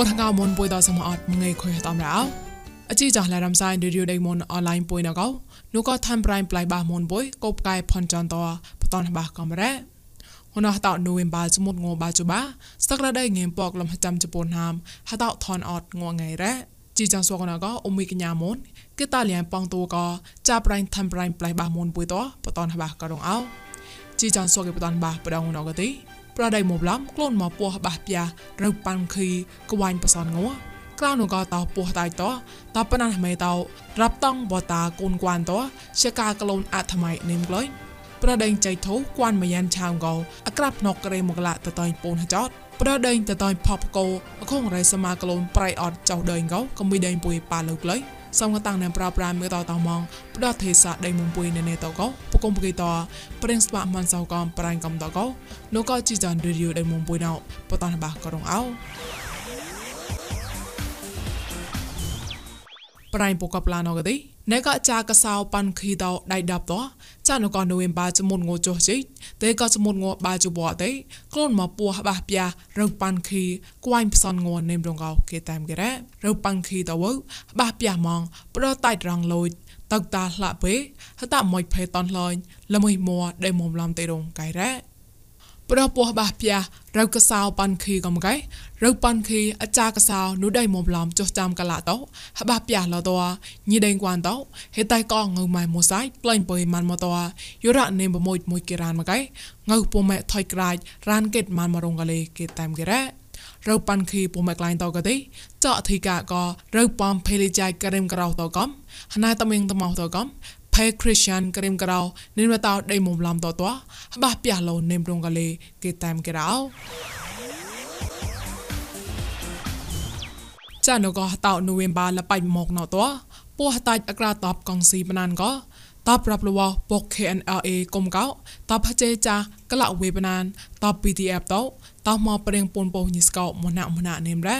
កូនងៅមុនពុយតសមអត់មងៃខុយតំរោអជីចាស់ឡារំសាយឌីរីដេមុនអនឡាញពុយណកោនោះក៏ថាំប្រៃប្លៃបាមុនពុយកបកាយផនចន្តបតនបាកំរ៉ាហនតោនូវេមបាចមុតងបាជបាស្តកលដៃងេមពកលំចាំជប៉ុនហាមហតោថនអត់ងងៃរ៉ាជីចាងសួកណកោអ៊ុមីកញ្ញាមុនគេតាលៀនប៉ងតូកោចាប់ប្រៃថាំប្រៃប្លៃបាមុនពុយតបតនបាករងអោជីចាងសួកគេបតនបាប្រដងណកទី ប្រដៃមកឡំខ្លួនមកពោះបះផ្ទះរើប៉ាំងខីក្វាញ់បសនងัวក្រៅនោះក៏តោពោះតៃតោតបណាស់មេតោរាប់តង់បតាគូនគួនតោជាការក្លូនអថមៃនេមក្លុយប្រដេងចៃធូគួនមយ៉ានឆាងកោអក្រាប់ណកក្រេមកឡាតតៃពូនហចតប្រដេងតតៃផបកោអខងរៃសមាក្លូនប្រៃអត់ចៅដេងកោកុំមីដេងពុយប៉ាលើក្លុយ សំកតាំងនៅប្រប្រាមើតតមងផ្ដោះទេសាដៃមុំពុយនៅនេតកោពកុំពគីតប្រេងស្បាមិនសៅកំប្រាញ់កំតកោនោះក៏ជីចានរីយូដៃមុំពុយណៅបតនបាក៏រងអោ ប្រៃពកប្លាណកទេណែក៏ចាកសៅប៉ាន់ខីតោដៃដាប់តោចានក៏នូវេបាចមុនងចុះជិតែក៏ចមុនងបាជបទេក្លូនមកពោះបះផ្ទះរងប៉ាន់ខីគួយផ្សនងនេមរងកោគេតាមគេរ៉ារងប៉ាន់ខីតវបះផ្ទះម៉ងប្រតៃរងលូចតកតាလှពេហតមួយភេតនលាញ់ល្មួយមួដែលមុំឡំទេរងកៃរ៉ា ប្រពោះបះផ្ទះរៅកសោប៉ាន់ខីកំកៃរៅប៉ាន់ខីអាចាកសោនោះដៃមុំឡំចុះចាំកលាតោហបះផ្ទះលតោញីដេងគួនតោហេតៃកងងើម៉ៃមូសៃប្លែងបុយម៉ាន់មកតោយុរៈនេមបមួយមួយគេរានមកៃងើពុំម៉ែថយក្រាចរានកេតម៉ាន់មករងកលេគេតាមគេរ៉ារៅប៉ាន់ខីពុំម៉ែក្លែងតោក៏ទេចော့អធិកាក៏រៅប៉ំភេលីចៃក្រឹមក្រៅតោកំហណៃតមៀងតមោតោកំ ផេគ្រីស្ចានក្រឹមក្រៅនិមតោដៃមុំឡំតោតោបះផ្ទះលោនិមរងកលេគេតាមគេរោចានក៏តោនូវេមបាលបៃមកណោតោពោះតាច់អក្រាតបកងស៊ីបណានក៏តបរាប់លវពក KNLA គុំកោតបចេចាក្លាវេបណានតប PDF តោតមកព្រៀងពូនពោញីស្កោមណាមណានេមរ៉ា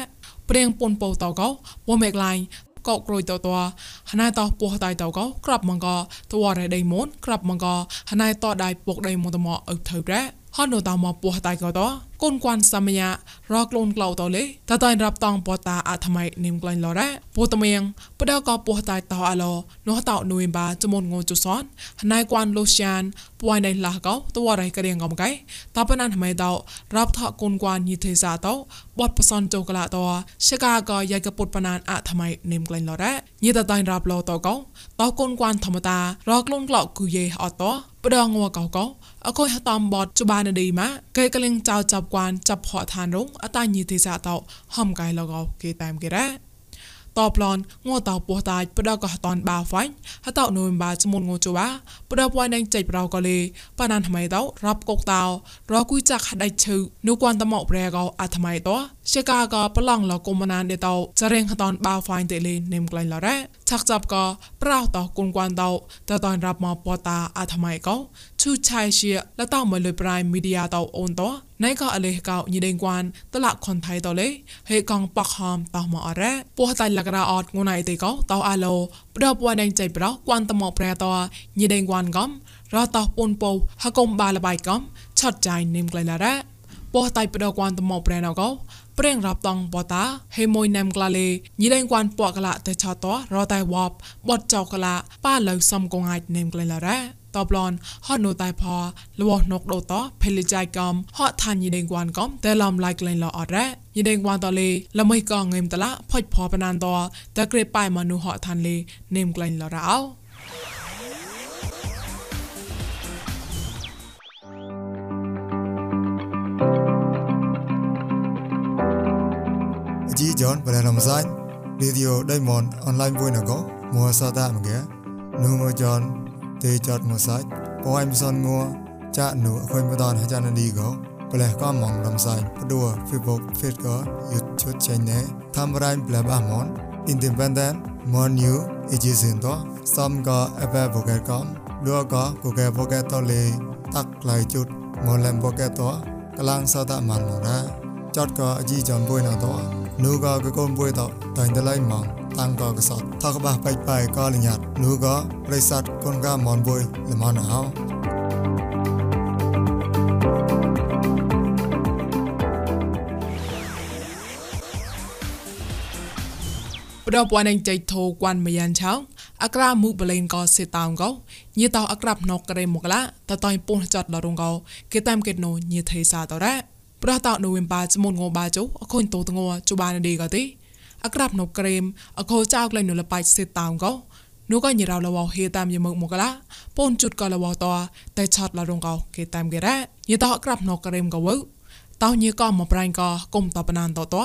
ព្រៀងពូនពោតោកោពមេក្លាញ់ កោក្រួយតតហណៃតពោះតៃតកោក្រាប់មកកតវរ៉េដៃមុនក្រាប់មកកហណៃតដៃពុកដៃមុនតមកអឹកថៅរ៉ា ហនតមកពោះតៃកោតកូនគួនសមយារកលូនក្លោតលេតតៃរាប់តងពតាអថ្មីនិមក្លែងលរ៉ាពោតមៀងបដកពោះតៃតអឡោនោះតនុយបាចមុនងជុសនហណៃគួនលូសានពួយដៃលះកោតវរ៉ៃករៀងកំកៃតបណានថ្មីតរាប់ថកូនគួនញីទេសាតបតបសនចុកឡាតសកាកយ៉ៃកពុតបណានអថ្មីនិមក្លែងលរ៉ាញីតតៃរាប់លោតកោតកូនគួនធម្មតារកលូនក្លោគូយេអតបដងងកោកោ អកុយហតំបតជបានឌីម៉ាកេកលិងចៅចាប់គួនចាប់ផោឋានរងអតាញីទេសាតោហំកៃលកោគេតាមគេរ៉ាតបឡនងតោពោះតាចផ្ដកកតនបាហ្វាញ់ហតោនូមបាចមុនងជបាផ្ដពួយនឹងចេចប្រោកលេប៉ណានថ្មីតោរាប់កុកតោរគួយចាក់ដៃឈឺនូគួនតមកប្រែកោអថ្មីតោ ជាកាកប្លង់លកុំណានដេតោចរៀងខតនបាហ្វាញ់តេលេនេមក្លែងលរ៉ាឆាក់ចាប់ក៏ប្រោតោគុនគួនតោតតនរាប់មកពតាអថ្មីកោឈូឆៃជាលតោមកលុយប្រៃមីឌីយ៉ាតោអូនតោណៃក៏អលេកោញីដេងគួនតឡាក់ខុនថៃតលេហេកងប៉កហមតោមកអរ៉ាពោះតៃលករអត់ងូណៃតេកោតោអាឡូប្រដពួយដេងចៃប្រោគួនតមកប្រែតោញីដេងគួនកំរតោពុនពោហកុំបាលបៃកំឆាត់ចៃនេមក្លែងឡារ៉ាពោះតៃប្រដគួនតមកប្រែណកោ ព្រៀងរាប់តងបតាហេមួយណាំក្លាលេញីលែងគួនពកកលាតែឆតរតៃវបបតចောកលាប៉ាលើសំកងអាចនេមក្លែងឡារ៉ាតបឡនហត់នូតៃផលវណុកដូតភេលចៃកំហត់ថាញីដេងគួនកំតែឡំឡៃក្លែងឡអត់រ៉ញីដេងគួនតលេលមិនកងងឹមតឡាផុចផបណានតតក្រេប៉ៃមនុហត់ថានលេនេមក្លែងឡរោ ជីយ៉នបលរំសាញ់វីដេអូដៃមនអនឡាញមួយណកមួសាតាមកែនូមយ៉នទេចតមកសាច់ប៉ៃមសនងัวចាក់នូអខុយមតនហាចានឌីកោប្លេះក៏មងរំសាញ់បដួ Facebook Fit ក៏យុទ្ធជុតចេញណែតាមរៃប្លេះបាមន Independent More New Agency តសំក៏អបបកែកំលួក៏កកែបកែតលេតាក់ក្លៃជុតមកលំបកែតកលាំងសតមានមក ណាចតក៏អជីចំបុយណតនូក៏កកូនបុយតតែងតឡៃម៉ងតាំងក៏កសតថកបះបៃបៃក៏លញាត់នូក៏ប្រិស័តកូនកាមនបុយលមនអោបដពួននឹងចៃធូគួនមយ៉ានឆោអក្រាមុបលេងក៏សេតោងក៏ញីតោអក្រាប់ណកក្រេមកឡាតតៃពុនចាត់ដរងក៏គេតាមកេតណូញីថេសាតរ៉ា ប្រះតោនូវិមបាចមុនងបាចុអខុនតូតងជបានឌីក៏ទេអក្រាប់ណកក្រេមអខោចៅក្លែងនូលបៃសេតោងក៏នោះក៏ញីរៅលវហេតាមយមកមកឡាពូនជុតក៏លវតតែឆាត់លរងក៏គេតាមគេរ៉ាញីតោអក្រាប់ណកក្រេមក៏វតោញីក៏មកប្រៃក៏គុំតបណានតត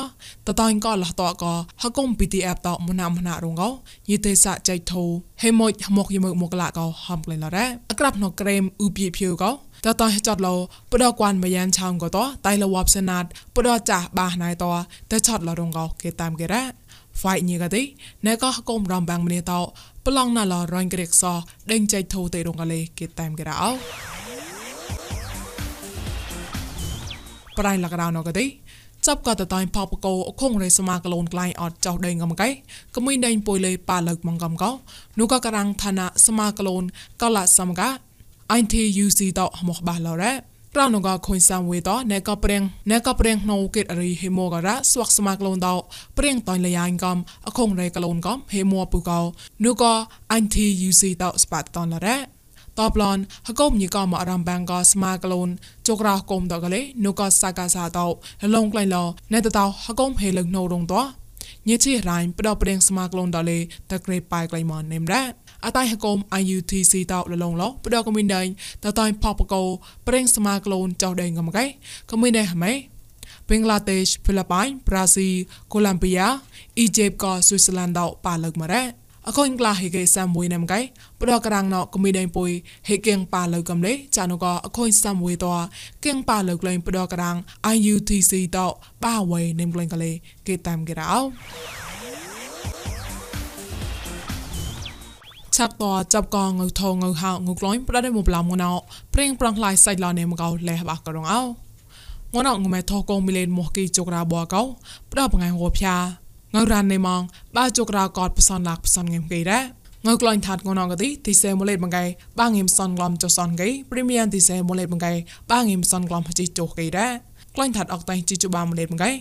តតៃក៏លះតក៏ហគុំ PDF តមណាមណារងក៏យីទេសៈចៃធូហេមួយមកយមកមកឡាក៏ហំក្លែងឡរ៉ាអក្រាប់ណក្រេមឧបៀភៀវក៏ តតចត់លោបដកួនមយ៉ានឆောင်းក៏តតៃលវបសណាតបដចាស់បាណៃតតឆត់លរងក៏គេតាមគេរ៉ា fight ញីកទេណែក៏កុំរំបាំងម្នេះតប្លង់ណាឡរងក្រេកសដេញចៃធូទេរងកលេគេតាមគេរ៉ោប្រៃលកដៅណកទេចាប់ក៏តតៃផោបកោអខងរេសមាកលូនក្លែងអត់ចោដេងកំកៃកមួយដេញពុយលេប៉ាលើកមកកំកោនោះក៏ក្រាំងឋានៈសមាកលូនកលសមកា អៃនធីយូស៊ីតមកបាឡរ៉ាក្រៅនងខុញសាំវេតណែក៏ព្រៀងណែក៏ព្រៀងណូកេតរីហេម៉ូការ៉ាស្វាក់ស្មាក្លូនតោព្រៀងតៃលយ៉ាញកំអខងរេកលូនកំហេម៉ូពូកោនោះក៏អញធីយូស៊ីតោស្បាតតនរ៉ាតបឡនហកុំញីក៏មករំបាំងក៏ស្មាកលូនជុករោគុំតកលេនូក៏សាកាសាតោលងក្លែងឡណែតតោហកុំហេលឹងណូរងតោញិជារ៉ៃបដប្រេងស្មាក្លូនតលេតក្រេប៉ៃក្លែងមកនេមរ៉ា អតៃហកុំ IUTC តោលលងឡបដកមីនដៃតតៃផបកោប្រេងស្មាក្លូនចោដេងកំកៃកមីនដៃហម៉េបេងឡាទេសហ្វីលីប៉ៃប្រាស៊ីកូឡំប៊ីយ៉ាអ៊ីជីបក៏ស៊ុយស្លង់តោប៉ាលឹកមករ៉ាអកូនក្លាហេកេសាមួយណាំកៃបដករាងណកមីដេងពុយហេកៀងប៉ាលើកំលេចានុកអកូនសាមួយតកៀងប៉ាលើក្លែងបដករាង IUTC តបាវៃនេមក្លែងកលេគេតាមគេរោ ឆាក់តចាប់កងងើថងងើហៅងើក្លែងប្រដេមកប្លាមងណោព្រៀងប្រងឡៃសាច់ឡនេមកោលេបាក់ករងអោងណោងមេថកងមីលេនមកគីជុករាបកោប្រដបងៃហួផ្យាងៅរ៉ាននៃម៉ងបាជុករោកតផ្សនឡាក់ផ្សនងេមគេដែរងើក្លាញ់ថាត់ងនងកទីទីសេម៉ូលេតបង្កៃបាងេមសនក្លំចុសនកៃព្រីមៀមទីសេម៉ូលេតបង្កៃបាងេមសនក្លំជីចុកៃដែរក្លាញ់ថាត់អកតៃជីចុបាម៉ូលេតបង្កៃ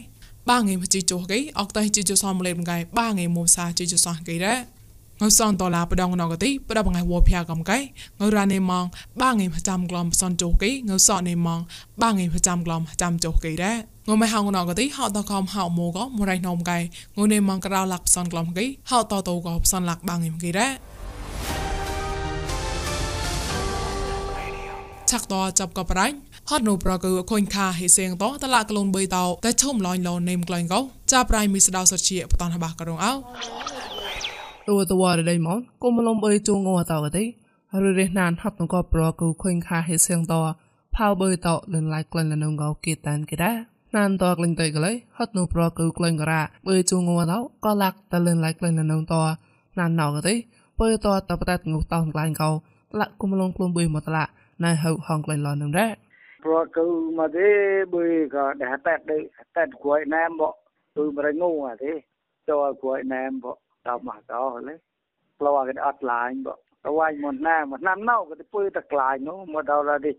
បាងេមជីចុកៃអកតៃជីចុសមូលេតបង្កៃបាងេមមូសាជីចុសនកៃដែរ ងើសនដុល្លារបដងណកទីបដបងៃវភៀកំកៃងើរ៉ានេម៉ងបាងេប្រចាំក្លំសនជោកៃងើសអនេម៉ងបាងេប្រចាំក្លំចាំជោកៃដែរងើមិនហៅណកទីហៅតកំហៅមូក៏មរៃណុំកៃងើនេម៉ងក្រៅលាក់សនក្លំកៃហៅតតោក៏សនលាក់បាងេកៃដែរឆាក់តចាប់ក៏ប្រៃហត់នៅប្រគឺខុញខាហេសៀងតតឡាក់ក្លូនបីតោតែឈុំឡាញ់លោនេមក្លែងក៏ចាប់ប្រៃមីស្ដៅសជាបតនបះក៏រងអោ អូតវ៉ារដៃម៉ោនកុំលំអើយជងអតោទេរឺរេណានហាប់នក៏ប្រកូខេងខាហេសៀងតោផៅបើតោលនឡៃក្លិនលនងកោគេតានគេដែរណានតក្លិនតៃក្លៃហត់នប្រកូក្លិនការ៉ាបើជងអតោក៏ឡាក់តលនឡៃក្លិនលនងតោណានណោកទេបើតោតបតាត់ងុតោក្លែងកោលាក់កុំលងខ្លួនបើមកតឡាណៃហៅហងក្លែងលនងដែរប្រកូមកទេបើក៏ដែរតែតែគួយណែមបគឺមរងងអាទេចូលគួយណែមប ដល់មកកោលេផ្លោះគេអត់ឡាញបើទៅវាយមកណាមកណាំណៅក៏ទៅពើតក្លាញនោះមកដល់នេះ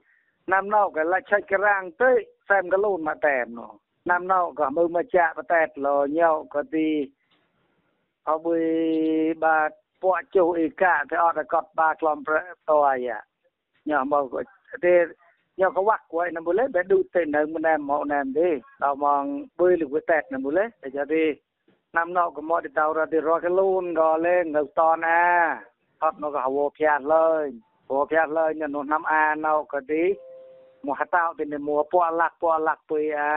ណាំណៅក៏ឡាច់ឆាច់ក្រាំងទៅសែមកលូនមកតែមនោះណាំណៅក៏មើលមកចាក់បតែតលញោក៏ទីអបុយបាទពួកជុះអ៊ីកាទៅអត់កត់បាក្លំប្រតអាយ៉ាញោមកក៏ទេញោក៏វាក់គួយណាមូលេបែឌូទៅនៅម្នាក់មកណាមទេដល់មកបុយលុយតែតណាមូលេតែចាទេ ណាំណោក៏មកទៅតរទៅរកលូនក៏លេងនៅតណាអត់នៅក៏វភ័តលើវភ័តលើនោះណាំអាណៅក៏ទីមកតោទៅមួពអលាក់ពអលាក់ពុយអា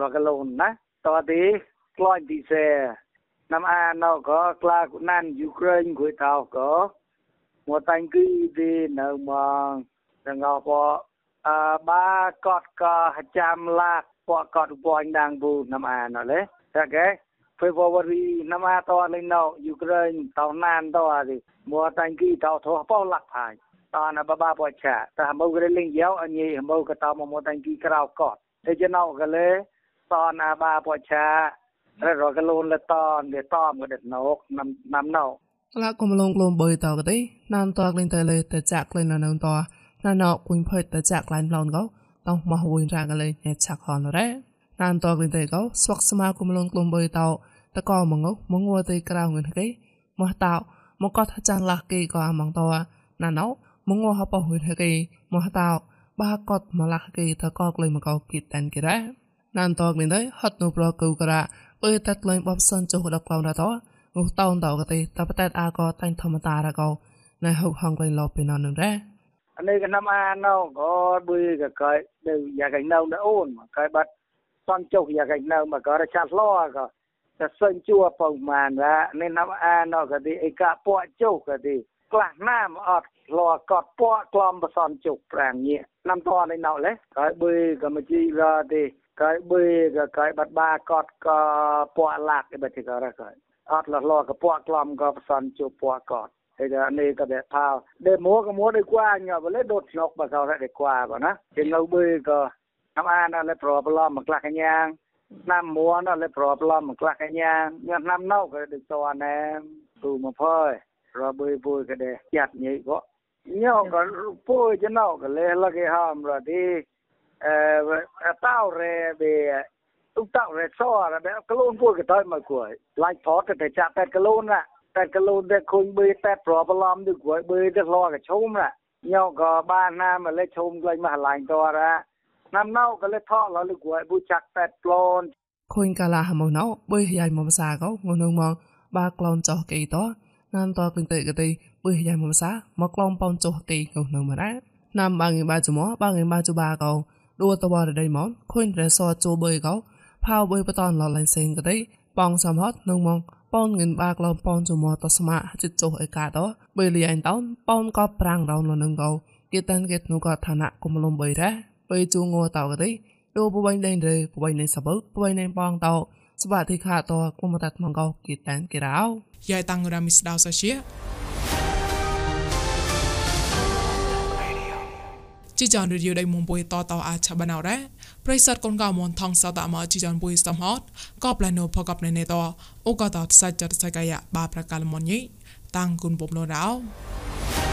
រកលូនណាតទីក្លាញ់ទីសេណាំអាណៅក៏ក្លាណានយូក្រែនគួយតោក៏មកតាញ់គីទីនៅមកទាំងអពអបាកតក៏ចាំលាក់ពកតពងដាងប៊ូណាំអាណៅលេតែគេ February năm a to lên nọ Ukraine tàu nan to à thì mua tanh kỳ tàu thua bao lạc phải ta na ba ba bò chả ta mâu cái linh giáo anh nhỉ mâu cái tàu mà mua tanh kỳ cao cọt thế cho nó cái lẽ ta na ba bò chả rồi rồi cái lôn là to để to mà được nấu năm năm nọ ឡាកុំលងលំបើតកទេណានតកលេងតលេតចាក់លេងណនតណានអគុញភើតចាក់ឡៃឡងកោតោមកវិញរាកលេញឆាក់ហនរ៉េ ណានតកលេងតកោស្វកស្មាគុំលងលំបើតតកមងមងវតៃក្រៅងនកេមកតោមកកតចានឡាកេក៏អាម៉ងតណាណោមងវហបហុនកេមកតោបាកតមកឡាកេតកកលុយមកគិតតានគេរ៉ាណានតកនេះហត់នៅប្រកូករ៉ាអើតាត់លុយបបសនចុះដល់ក្លងដល់តងុតោនតកទេតបតែអាកតាញ់ធម្មតារកោណៃហុកហងក្លែងលបពីណននឹងរ៉ាអានេះក៏ណាំអាណោក៏ប៊ឺក៏កែទៅយ៉ាកៃណៅដល់អូនកែបាត់សនចុះយ៉ាកៃណៅមកក៏រឆាត់ឡក៏តែសិន ជួប្រមាណថានេះណាំអាណោក៏ទីអីកាពកចុះក៏ទីខ្លះណាមអត់លកត់ពកក្លំបសនជុកប្រាំងញៀណាំតនេះណៅលេហើយប៊ឺក៏មកជីរទេកាយប៊ឺក៏កាយបាត់បាកត់ក៏ពកឡាក់ទៅបើទីក៏រកអត់លលក៏ពកក្លំក៏បសនជុកពកកត់ហើយនេះក៏តែថាដេម៉ូក៏មួដូច គួញបលេដុតឆ្លុកបើក៏តែគួបើណាជានៅប៊ឺក៏តាមអានលេប្រប្លំមកខ្លះកញ្ញាណាំមួនលេប្រប្លំមកខ្លះកញ្ញាញ៉ាំណាំនៅក៏ដូចតណែទូមកផើរបឺពួយក៏ដែរចាត់ញីក៏ញោក៏ពួយចណោក៏លេលគេហាមរទីអឺតោរេបេទុកតោរេសអរបែក្លូនពួយក៏ទៅមកគួយឡាយផតទៅចាក់8ក្លូនណា8ក្លូនដែលគុញបឺតែប្របឡំទៅគួយបឺទៅលក៏ឈុំណាញោក៏បានណាមកលេឈុំក្លែងមកឡាញ់តរ៉ាណាំ ណាំណៅក៏លេថោលលគួយប៊ូចាក់តែប្លនខូនកាលាហមណៅបើយាយមកសាកោងនងមកបាក្លូនចោះគេតណាំតគិនតេកទេបើយាយមកសាមកក្លូនប៉ោនចោះគេងនៅមរ៉ាណាំបាងីបាចមោបាងីបាចបាកោដួតបរដៃមកខូនរសចូលបើកោផៅបើបតនលលៃសេងកទេបងសំហត់នឹងមកប៉ោនងិនបាក្លូនប៉ោនចមោតស្មាចិត្តចោះឯកាតបើលីអែនតោនប៉ោនក៏ប្រាំងដោនលនឹងកោគេតាំងគេនោះក៏ឋានៈគុំលំបីរ៉ា ប៊ឺជួងងតោកតេដូបបៃដេងរេបបៃណេសបើបបៃណេបងតោសបាតិខាតគុំតាត់មកកោគេតានគេរោយាយតាំងរ៉ាមីស្ដៅសាជាជីចានរីឌីយោដៃមុំបុយតតអាឆាបានអរ៉ាប្រិស័តកូនកៅមនថងសតអមជីចានបុយសំហតក៏ប្លែណូផកបណេនេតអូក៏តតសាច់ចតសកាយបាប្រកាលមនញីតាំងគុនបំលោរោ